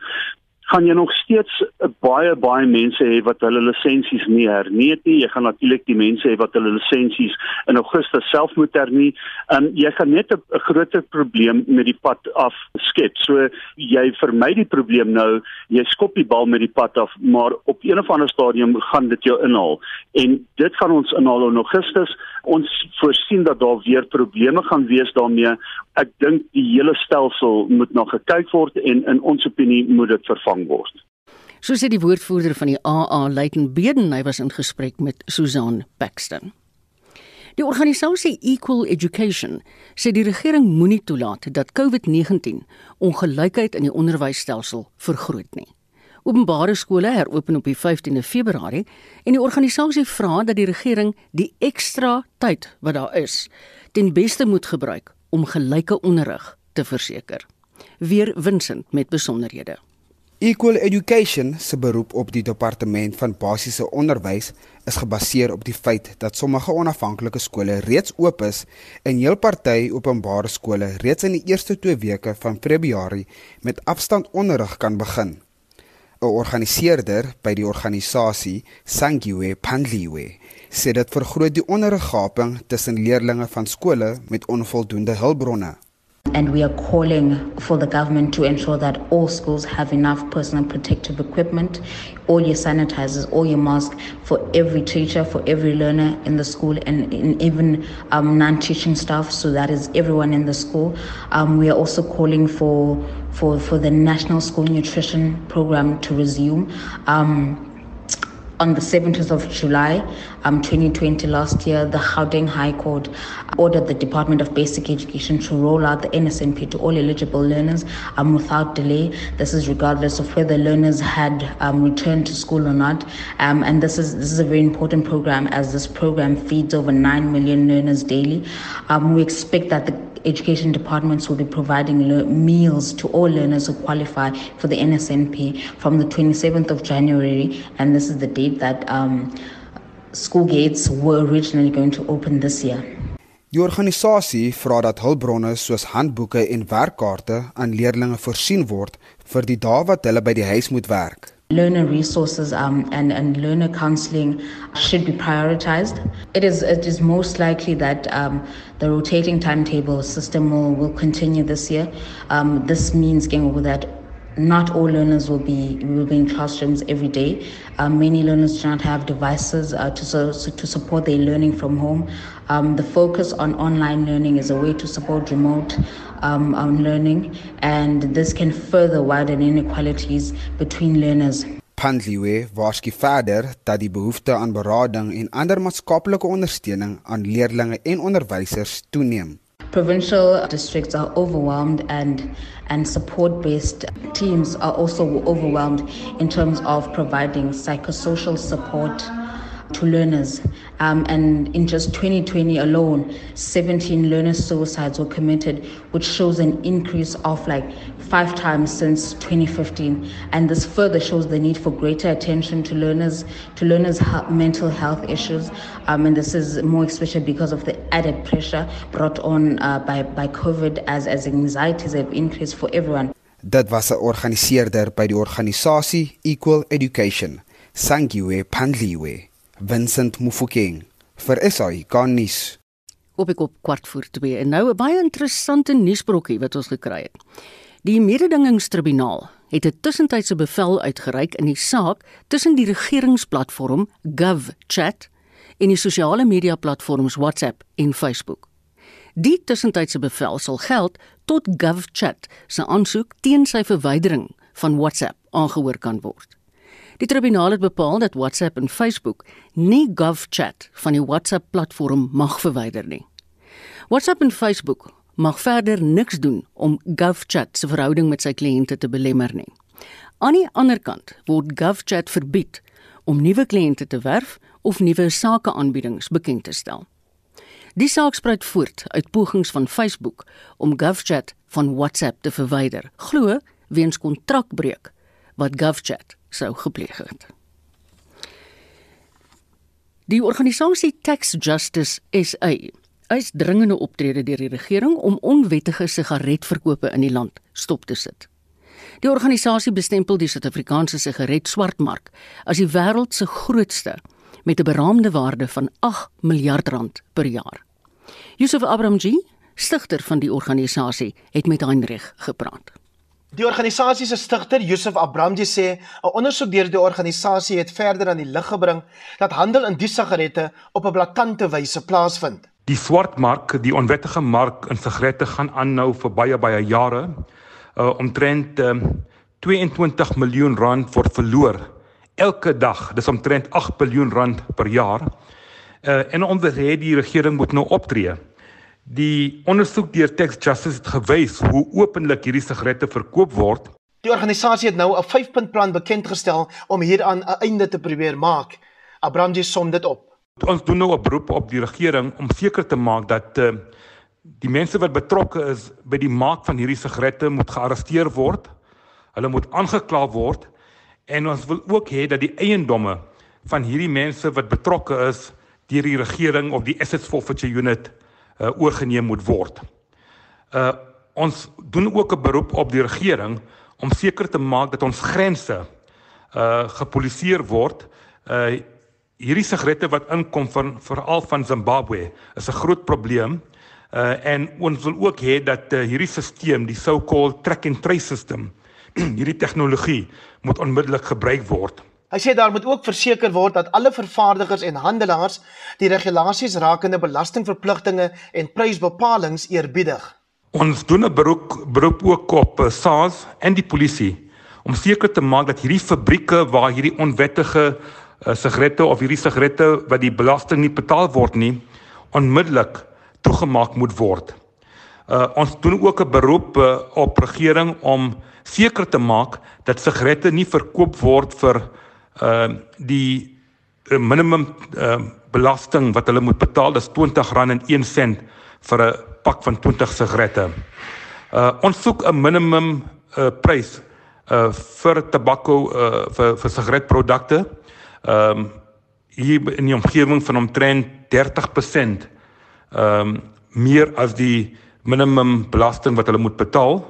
Speaker 15: gaan jy nog steeds baie baie mense hê wat hulle lisensies nie hernie het nie. Jy gaan natuurlik die mense hê wat hulle lisensies in Augustus self moet hernie. En jy gaan net 'n groter probleem met die pad af skep. So jy vermy die probleem nou, jy skop die bal met die pad af, maar op een of ander stadium gaan dit jou inhaal. En dit gaan ons inhaal in Augustus. Ons voorsien dat daar weer probleme gaan wees daarmee. Ek dink die hele stelsel moet nog gekyk word en in ons opinie moet dit vervang word.
Speaker 2: So sê die woordvoerder van die AA, Leighton Beden, hy was in gesprek met Susan Paxton. Die organisasie Equal Education sê die regering moenie toelaat dat COVID-19 ongelykheid in die onderwysstelsel vergroot nie. Openbare skole heropen op die 15de Februarie en die organisasie vra dat die regering die ekstra tyd wat daar is ten beste moet gebruik om gelyke onderrig te verseker. Weer Vincent met besonderhede.
Speaker 13: Equal Education se beroep op die departement van basiese onderwys is gebaseer op die feit dat sommige onafhanklike skole reeds oop is en heel party openbare skole reeds in die eerste 2 weke van Februarie met afstandonderrig kan begin. 'n Organiseerder by die organisasie, Sangiwe Pandliwe, sê dit vergroot die onderriggaping tussen leerders van skole met onvoldoende hulpbronne.
Speaker 17: And we are calling for the government to ensure that all schools have enough personal protective equipment, all your sanitizers, all your masks for every teacher, for every learner in the school, and even um, non teaching staff. So that is everyone in the school. Um, we are also calling for, for, for the National School Nutrition Program to resume. Um, on the 17th of July um, 2020 last year, the Gauteng High Court ordered the Department of Basic Education to roll out the NSNP to all eligible learners um, without delay. This is regardless of whether learners had um, returned to school or not. Um, and this is this is a very important program as this program feeds over 9 million learners daily. Um, we expect that the education departments will be providing le- meals to all learners who qualify for the NSNP from the 27th of January, and this is the date that um, school gates were originally going to open this year.
Speaker 13: Die organisasie vra dat hulpbronne soos handboeke en werkkaarte aan leerders voorsien word vir die dae wat hulle by die huis moet werk.
Speaker 17: Learner resources um, and, and learner counseling should be prioritized. It is, it is most likely that um, the rotating timetable system will, will continue this year. Um, this means with that not all learners will be will be in classrooms every day. Uh, many learners do not have devices uh, to so, to support their learning from home. Um, the focus on online learning is a way to support remote um, um, learning, and this can further widen inequalities between learners.
Speaker 13: Pandliwe waarsku verder dat die behoefte aan berading en ander maatskaplike ondersteuning aan leerders en onderwysers toeneem.
Speaker 17: Provincial districts are overwhelmed and and support-based teams are also overwhelmed in terms of providing psychosocial support to learners. Um, and in just 2020 alone, 17 learner suicides were committed, which shows an increase of like five times since 2015. And this further shows the need for greater attention to learners, to learners' mental health issues. Um, and this is more especially because of the added pressure brought on uh, by, by COVID as, as anxieties have increased for everyone.
Speaker 13: Dit was 'n organiseerder by die organisasie Equal Education, Sangiwe Pandliwe. Vincent Mufokeng vir SAI Garnis.
Speaker 2: Op ek op kwart voor 2 en nou 'n baie interessante nuusbrokkie wat ons gekry het. Die mededingingstribunaal het 'n tussentydse bevel uitgereik in die saak tussen die regeringsplatform GovChat en die sosiale media platforms WhatsApp en Facebook. Die tussentydse bevel sal geld tot GovChat se aansoek teen sy verwydering van WhatsApp aangehoor kan word. Die tribunaal het bepaal dat WhatsApp en Facebook nie GovChat van die WhatsApp platform mag verwyder nie. WhatsApp en Facebook mag verder niks doen om GovChat se verhouding met sy kliënte te belemmer nie. Aan die ander kant word GovChat verbied om nuwe kliënte te werf of nuwe sakeaanbiedings bekend te stel. Die saak spruit voort uit pogings van Facebook om GovChat van WhatsApp te verwyder, glo weens kontrakbreuk wat GovChat sou gepleeg het. Die organisasie Tax Justice SA eis dringende optrede deur die regering om onwettige sigaretverkope in die land stop te sit. Die organisasie bestempel die Suid-Afrikaanse sigaret swartmark as die wêreld se grootste met 'n beraamde waarde van 8 miljard rand per jaar. Yusuf Abramji, stigter van die organisasie, het met Heinrich gepraat.
Speaker 18: Die organisasie se stigter, Yusuf Abramji sê, 'n ondersoek deur die organisasie het verder aan die lig gebring dat handel in die sigarette op 'n blaatante wyse plaasvind.
Speaker 11: Die swartmark, die onwettige mark in sigarette gaan aanhou vir baie baie jare. Uh omtrent uh, 22 miljoen rand word verloor elke dag. Dis omtrent 8 miljard rand per jaar. Uh en onder die regering moet nou optree. Die ondersoek deur Tax Justice het gewys hoe openlik hierdie sigarette verkoop word.
Speaker 18: Die organisasie het nou 'n 5-punt plan bekend gestel om hieraan 'n einde te probeer maak. Abramji som dit op.
Speaker 11: Ons doen nou 'n beroep op die regering om seker te maak dat uh, die mense wat betrokke is by die maak van hierdie sigarette moet gearresteer word. Hulle moet aangekla word en ons wil ook hê dat die eiendomme van hierdie mense wat betrokke is deur die regering of die Assets Forfeiture Unit uh, oorgeneem moet word. Uh ons doen ook 'n beroep op die regering om seker te maak dat ons grense uh gepoliseer word. Uh hierdie sigarette wat inkom van veral van Zimbabwe is 'n groot probleem. Uh en ons wil ook hê dat uh, hierdie stelsel, die so-called track and trace system, [CLEARS THROAT] hierdie tegnologie moet onmiddellik gebruik word.
Speaker 18: Hy sê daar moet ook verseker word dat alle vervaardigers en handelaars die regulasies rakende belastingverpligtinge en prysbepalings eerbiedig.
Speaker 11: Ons doen 'n beroep beroep ook op eh, SARS en die polisie om seker te maak dat hierdie fabrieke waar hierdie onwettige uh, sigarette of hierdie sigarette wat die belasting nie betaal word nie onmiddellik toegemaak moet word. Uh, ons doen ook 'n beroep uh, op regering om seker te maak dat sigarette nie verkoop word vir uh die uh, minimum uh belasting wat hulle moet betaal is R20.01 vir 'n pak van 20 sigarette. Uh ons soek 'n minimum uh prys uh vir tabakko uh vir vir sigaretprodukte. Ehm um, hier in die omgewing van omtrent 30% ehm um, meer as die minimum belasting wat hulle moet betaal.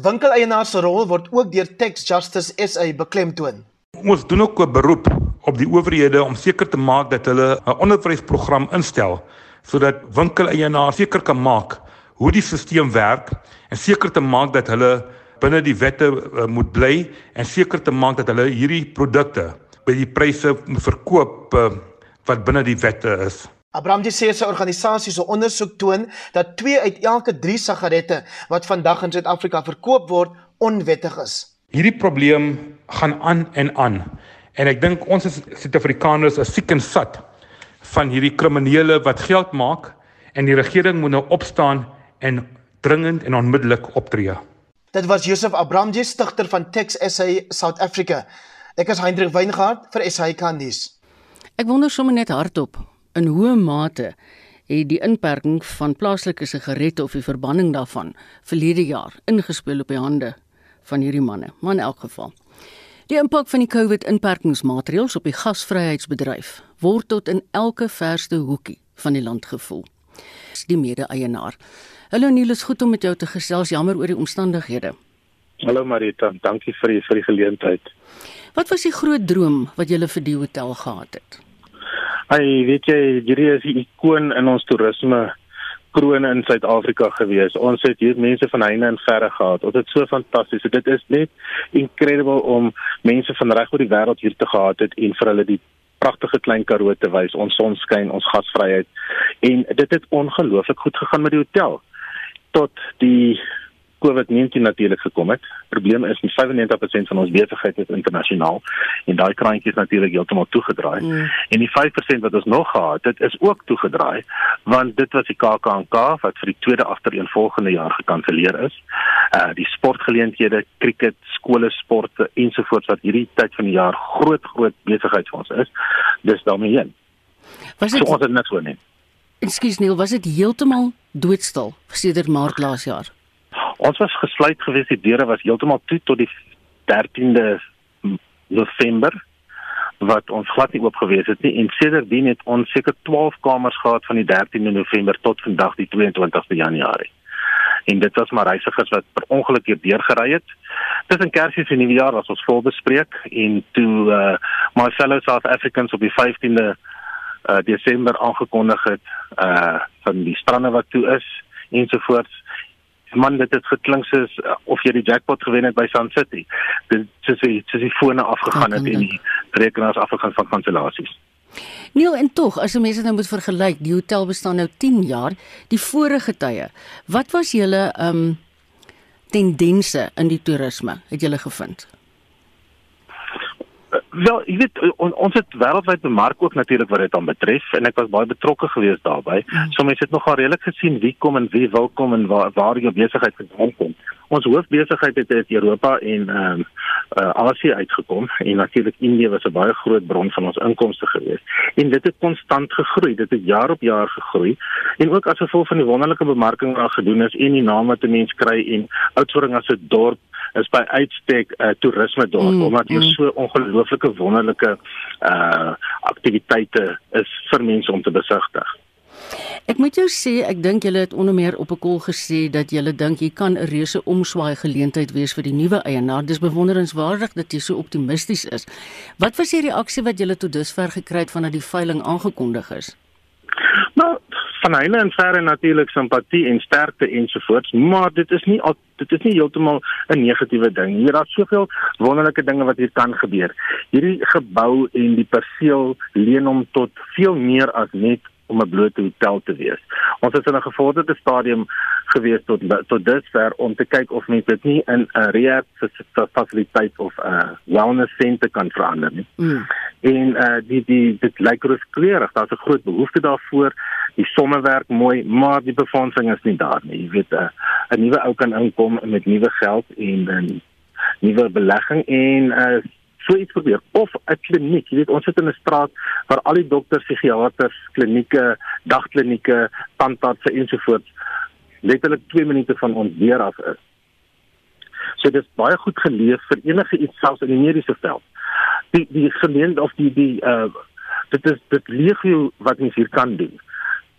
Speaker 18: Winkeleienaars se rol word ook deur Tax Justice SA beklemtoon.
Speaker 11: Ons doen ook 'n beroep op die owerhede om seker te maak dat hulle 'n onderwysprogram instel sodat winkeleienaars seker kan maak hoe die stelsel werk en seker te maak dat hulle binne die wette uh, moet bly en seker te maak dat hulle hierdie produkte by die pryse moet verkoop uh, wat binne die wette is.
Speaker 18: Abraham sê sy organisasie se ondersoek toon dat 2 uit elke 3 sigarette wat vandag in Suid-Afrika verkoop word onwettig is.
Speaker 11: Hierdie probleem gaan aan en aan. En ek dink ons as Suid-Afrikaners is siek en sat van hierdie kriminele wat geld maak en die regering moet nou opstaan en dringend en onmiddellik optree.
Speaker 18: Dit was Joseph Abramje stigter van Tex SA South Africa. Ek is Hendrik Weingart vir SA Kandis.
Speaker 2: Ek wonder sommer net hardop in hoe mate het die inperking van plaaslike sigarette of die verbanning daarvan verlede jaar ingespeel op die hande van hierdie manne. Maar in elk geval. Die impak van die COVID-inperkingsmaatreëls op die gasvryheidsbedryf word tot in elke verste hoekie van die land gevoel. Die mede-eienaar. Hallo Niels, goed om met jou te gesels. Jammer oor die omstandighede.
Speaker 19: Hallo Marita, dankie vir die vir die geleentheid.
Speaker 2: Wat was die groot droom wat jy vir die hotel gehad het?
Speaker 19: Ai, weet jy, hierdie is die ikoon in ons toerisme krone in Suid-Afrika gewees. Ons het hier mense van heine en verre gehad. Dit is so fantasties. Dit is net incredible om mense van reg oor die wêreld hier te gehad het en vir hulle die pragtige klein Karoo te wys, ons sonskyn, ons gasvryheid. En dit het ongelooflik goed gegaan met die hotel tot die COVID-19 natuurlik gekom het. Probleem is met 95% van ons besigheid is internasionaal en daai kraantjie is natuurlik heeltemal toegedraai. Mm. En die 5% wat ons nog gehad het, is ook toegedraai want dit was die KAKNK wat vir die tweede agtereenvolgende jaar gekanselleer is. Uh die sportgeleenthede, cricket, skole, sporte ensovoorts wat hierdie tyd van die jaar groot groot besigheid vir ons is, dis daarmee heen. Was dit so ons het niks voor nie.
Speaker 2: Ekskuus Neil, was dit heeltemal doodstil sedert Maart laas jaar?
Speaker 19: Ons was gesluit geweest, die deure was heeltemal toe tot die 13de November wat ons glad nie oop gewees het nie en sedertdien het ons seker 12 kamers gehad van die 13de November tot vandag die 22ste Januarie. En dit was maar reisigers wat per ongeluk hier deurgery het. Tussen Kersfees en Nuwejaar was ons vol bespreek en toe uh my fellow South Africans op die 15de uh Desember aangekondig het uh van die strande wat toe is ensovoorts man dit het geklink soos uh, of jy die jackpot gewen het by Sun City. Dit soos die soos die fone afgegaan het en die rekenaars afgegaan van kansellasies.
Speaker 2: Neil en tog as jy mense nou moet vergelyk, die hotel bestaan nou 10 jaar, die vorige tye. Wat was julle ehm um, tendense in die toerisme het julle gevind?
Speaker 19: Wel, jy weet on, ons het wêreldwyd bemark ook natuurlik wat dit dan betref en ek was baie betrokke geweest daarbey. Mm. So mense het nogal redelik gesien wie kom en wie wil kom en waar waar jou besigheid vandaan kom. Ons hoofbesigheid het uit Europa en ehm um, uh, Asië uitgekom en natuurlik Indië was 'n baie groot bron van ons inkomste geweest. En dit het konstant gegroei. Dit het jaar op jaar gegroei. En ook as gevolg van die wonderlike bemarking wat gedoen is en die naam wat mense kry en Oudtshoorn as 'n dorp is by uitstek 'n uh, toerisme dorp mm, omdat hier mm. so ongelooflike wonderlike uh aktiwiteite is vir mense om te besigtig.
Speaker 2: Ek moet jou sê, ek dink julle het onder meer op 'n kol gesê dat julle dink jy kan 'n reuse omswaai geleentheid wees vir die nuwe eienaar. Dis bewonderenswaardig dat jy so optimisties is. Wat was die reaksie wat julle tot dusver gekry het vandat die veiling aangekondig is?
Speaker 19: Nou, van hele en verre natuurlik simpatie en sterkte ensovoorts, maar dit is nie al dit is nie heeltemal 'n negatiewe ding. Hier daar's soveel wonderlike dinge wat hier kan gebeur. Hierdie gebou en die perseel leen hom tot veel meer as net om 'n blote hotel te wees. Ons is in 'n gevorderde stadium gewees tot tot dusver om te kyk of mense dit nie in 'n rehab fasiliteit of 'n wellness center kan verander nie. Mm. En uh die die dit lyk ruskleurig, daar's 'n groot behoefte daarvoor. Die somme werk mooi, maar die befondsing is nie daar nie. Jy weet 'n uh, 'n nuwe ou kan inkom met nuwe geld en 'n nuwe belegging en uh so iets probeer of 'n kliniek. Jy weet ons sit in 'n straat waar al die dokters, psigiaters, klinieke, dagklinieke, tandartse ensovoorts letterlik 2 minute van ons deur af is. So dit is baie goed geleef vir enige iets selfs in die mediese veld. Die die gemeente of die die uh dit is dit legio wat ons hier kan doen.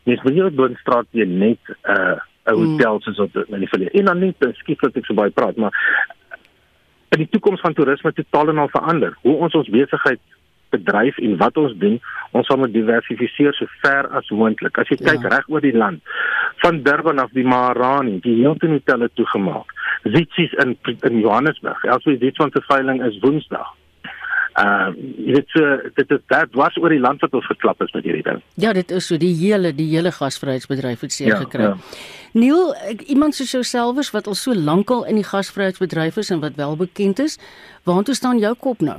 Speaker 19: Mens moet nie op 'n straat net uh, 'n hotel soos op in die verlede. En dan net skieflik ek so baie praat, maar in die toekoms van toerisme totaal en al verander. Hoe ons ons besigheid bedryf en wat ons doen, ons sal moet diversifiseer so ver as moontlik. As jy kyk ja. reg oor die land, van Durban af die Marani, die Hilton hotelle toegemaak. Zitsies in in Johannesburg. Elswie dit van se veiling is Woensdag. Ehm uh, dit so dit is dat was oor die land wat ons verklap is met hierdie ding.
Speaker 2: Ja, dit is so die hele die hele gasvryheidsbedryf het seer ja, gekry. Ja. Neil, ek, iemand soos jouself wat al so lankal in die gasvryheidsbedryf is en wat wel bekend is, waartoe staan jou kop nou?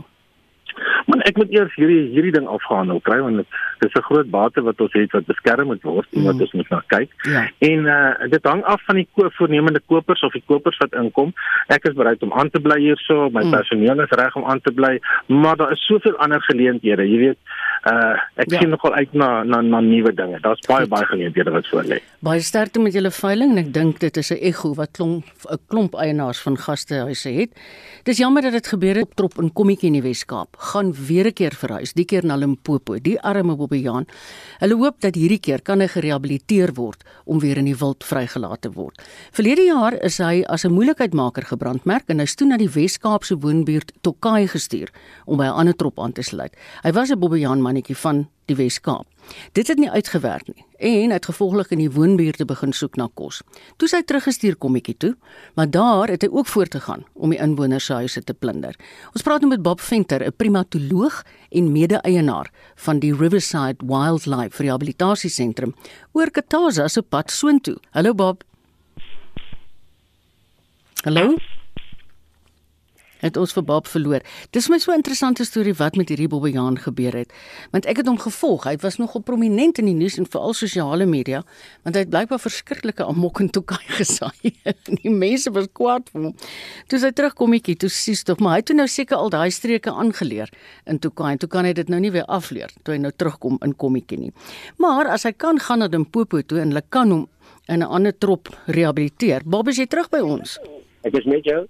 Speaker 19: Maar ek moet eers hierdie hierdie ding afgehandel kry want dit is 'n groot bate wat ons het wat beskerm moet word en wat mm. ons moet na kyk. Ja. En uh dit hang af van die ko voornemende kopers of die kopers wat inkom. Ek is bereid om aan te bly hierso, my mm. personeel is reg om aan te bly, maar daar is soveel ander geleenthede, jy weet. Uh ek ja. sien nogal uit na na na nuwe dinge. Daar's baie baie geleenthede wat voor lê.
Speaker 2: Baie sterkte met julle veiling en ek dink dit is 'n ego wat klomp 'n klomp eienaars van gastehuise het. Dis jammer dat dit gebeur het op Trop in Kommetjie in die Wes-Kaap. Gaan weer 'n keer verhuis, die keer na Limpopo, die arme Bobbejaan. Hulle hoop dat hierdie keer kan hy gerehabiliteer word om weer in die wild vrygelaat te word. Verlede jaar is hy as 'n moeilikheidmaker gebrandmerk en hy's toe na die Wes-Kaapse woonbuurt Tokkai gestuur om by 'n ander trop aan te sluit. Hy was 'n Bobbejaan mannetjie van die Wes-Kaap. Dit het nie uitgewerk nie en het gevolglik in die woonbuurte begin soek na kos. Toe sy teruggestuur kommetjie toe, maar daar het hy ook voortgegaan om die inwoners se huise te plunder. Ons praat nou met Bob Venter, 'n primatoloog en mede-eienaar van die Riverside Wildlife Rehabilitasiesentrum oor Kataza se pad soontoe. Hallo Bob. Hallo? Het ons vir Bob verloor. Dis my so 'n interessante storie wat met hierdie Bobbejaan gebeur het. Want ek het hom gevolg. Hy was nogal prominent in die nuus en veral sosiale media, want hy het blykbaar verskriklike amok in Tokai [LAUGHS] gesaai. die mense was kwaad vir hom. Toe hy terugkom hier, toe sies tog, maar hy het toe nou seker al daai streke aangeleer in Tokai en toe kan hy dit nou nie weer afleer toe hy nou terugkom in Kommetjie nie. Maar as hy kan gaan na Limpopo toe en hulle kan hom in 'n ander trop rehabiliteer. Bob is jy terug by ons?
Speaker 20: Ek is met jou.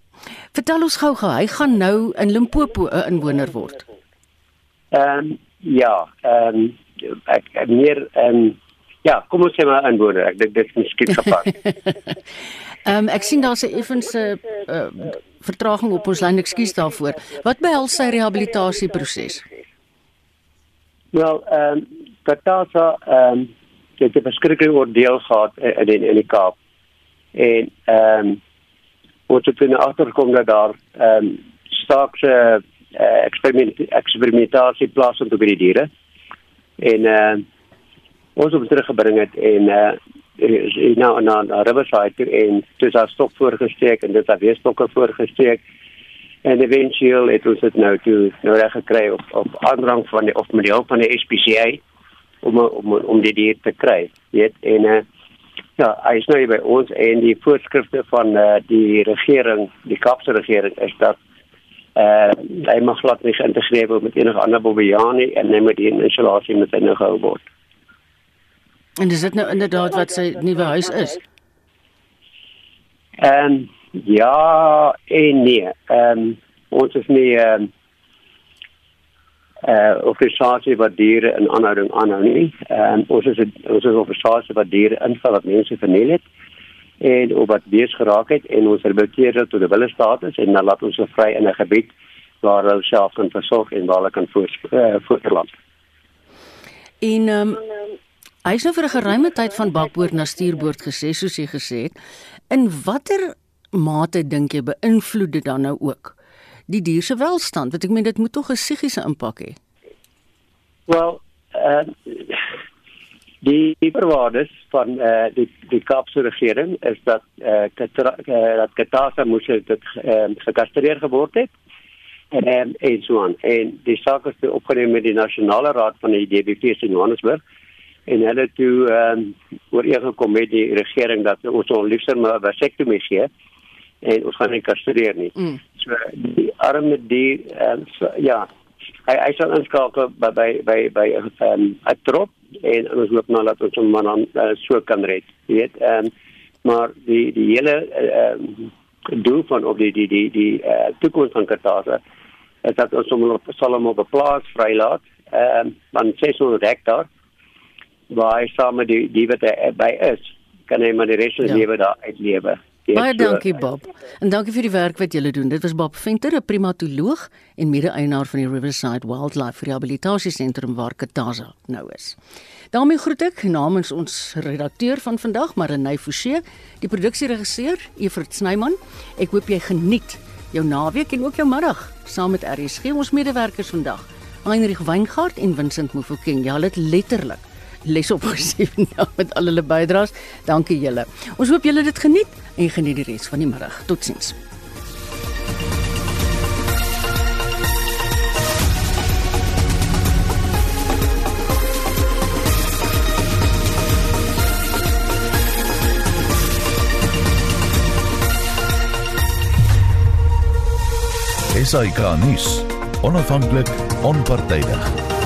Speaker 2: Vertel ons gou-gou, hy gaan nou in Limpopo 'n inwoner word.
Speaker 20: Ehm um, ja, ehm um, ek meer ehm um, ja, kom ons sê maar inwoner. Ek dink dit is miskien gepas. [LAUGHS]
Speaker 2: Ehm um, ek sien daar's 'n effense uh, vertraging op ons lyn. Ekskuus daarvoor. Wat behels sy rehabilitasieproses?
Speaker 20: Wel, ehm um, Katasa ehm um, het 'n verskriklike oordeel gehad in in, in die Kaap. En ehm um, word dit in agterkom dat daar ehm um, staakse uh, eksperiment eksperimentasie plaasvind op die diere. En uh ons het teruggebring het en uh is nou aan aan Riverside en dis daar stok voorgesteek en dit daar weer stokke voorgesteek en eventueel het ons dit nou toe nou reg gekry op op aandrang van die of met die hulp van die SPCA om om om die dier te kry weet en uh Ja, hy is nou by ons en die voorskrifte van uh, die regering, die Kaapse regering is dat eh uh, hy mag glad nie geïntegreer word met enige ander bobbejaan nie en hy moet die installasie met hy nou gehou word.
Speaker 2: En dis dit nou inderdaad wat sy nuwe huis is?
Speaker 20: Ehm um, ja en nee. Ehm um, ons is nie ehm um, uh organisasie wat diere in aanhouding aanhou nie. Ehm ons is 'n ons is 'n organisasie wat diere inval wat mense verniel het en of wat bees geraak het en ons rehabiliteer dit tot 'n wille status en dan laat ons hulle vry in 'n gebied waar hulle self kan versorg en waar hulle kan voortplant.
Speaker 2: Uh, en ehm um, hy is nou vir 'n geruime tyd van bakboord na stuurboord gesê soos jy gesê het. In watter mate dink jy beïnvloed dit dan nou ook? Die dier se welstand want ek meen dit moet tog 'n psigiese impak hê.
Speaker 20: Wel, uh, die verwaardes van uh, die die Kaapse regering is dat uh, katra, uh, dat Katasa moes dit uh, gekastreer geword het en um, en so aan en die saak is opgeneem met die nasionale raad van die DBV in Johannesburg en hulle toe ehm um, ooreengekom met die regering dat ons liefste maar vasektomie gee en ons gaan nie kastreer nie. Mm. So die arme dier en so, ja, hy hy sal inskakel by by by by 'n um, trop en ons hoop nou dat ons hom dan uh, so kan red. Jy weet, ehm um, maar die die hele ehm uh, doel van op die die die die uh, toekoms van Katasa is dat ons hom op Salom op 'n plaas vrylaat ehm um, van 600 hektaar waar hy saam met die die wat hy by is kan hy maar die res van die ja. lewe daar uitlewe.
Speaker 2: Baie dankie Bob. En dankie vir die werk wat julle doen. Dit was Bob Venter, 'n primatoloog en mede-eienaar van die Riverside Wildlife Rehabilitasie Sentrum waar Kataza nou is. daarmee groet ek namens ons redakteur van vandag, Marenay Forsie, die produksieregisseur Evert Snyman. Ek hoop jy geniet jou naweek en ook jou middag saam met RSG ons medewerkers vandag. Heinrich Weingart en Vincent Mofokeng. Ja, dit letterlik les opgesien [LAUGHS] nou met al hulle bydraes. Dankie julle. Ons hoop julle dit geniet en geniet die res van die middag. Totsiens.
Speaker 1: Esai Kahnis, onafhanklik, onpartydig.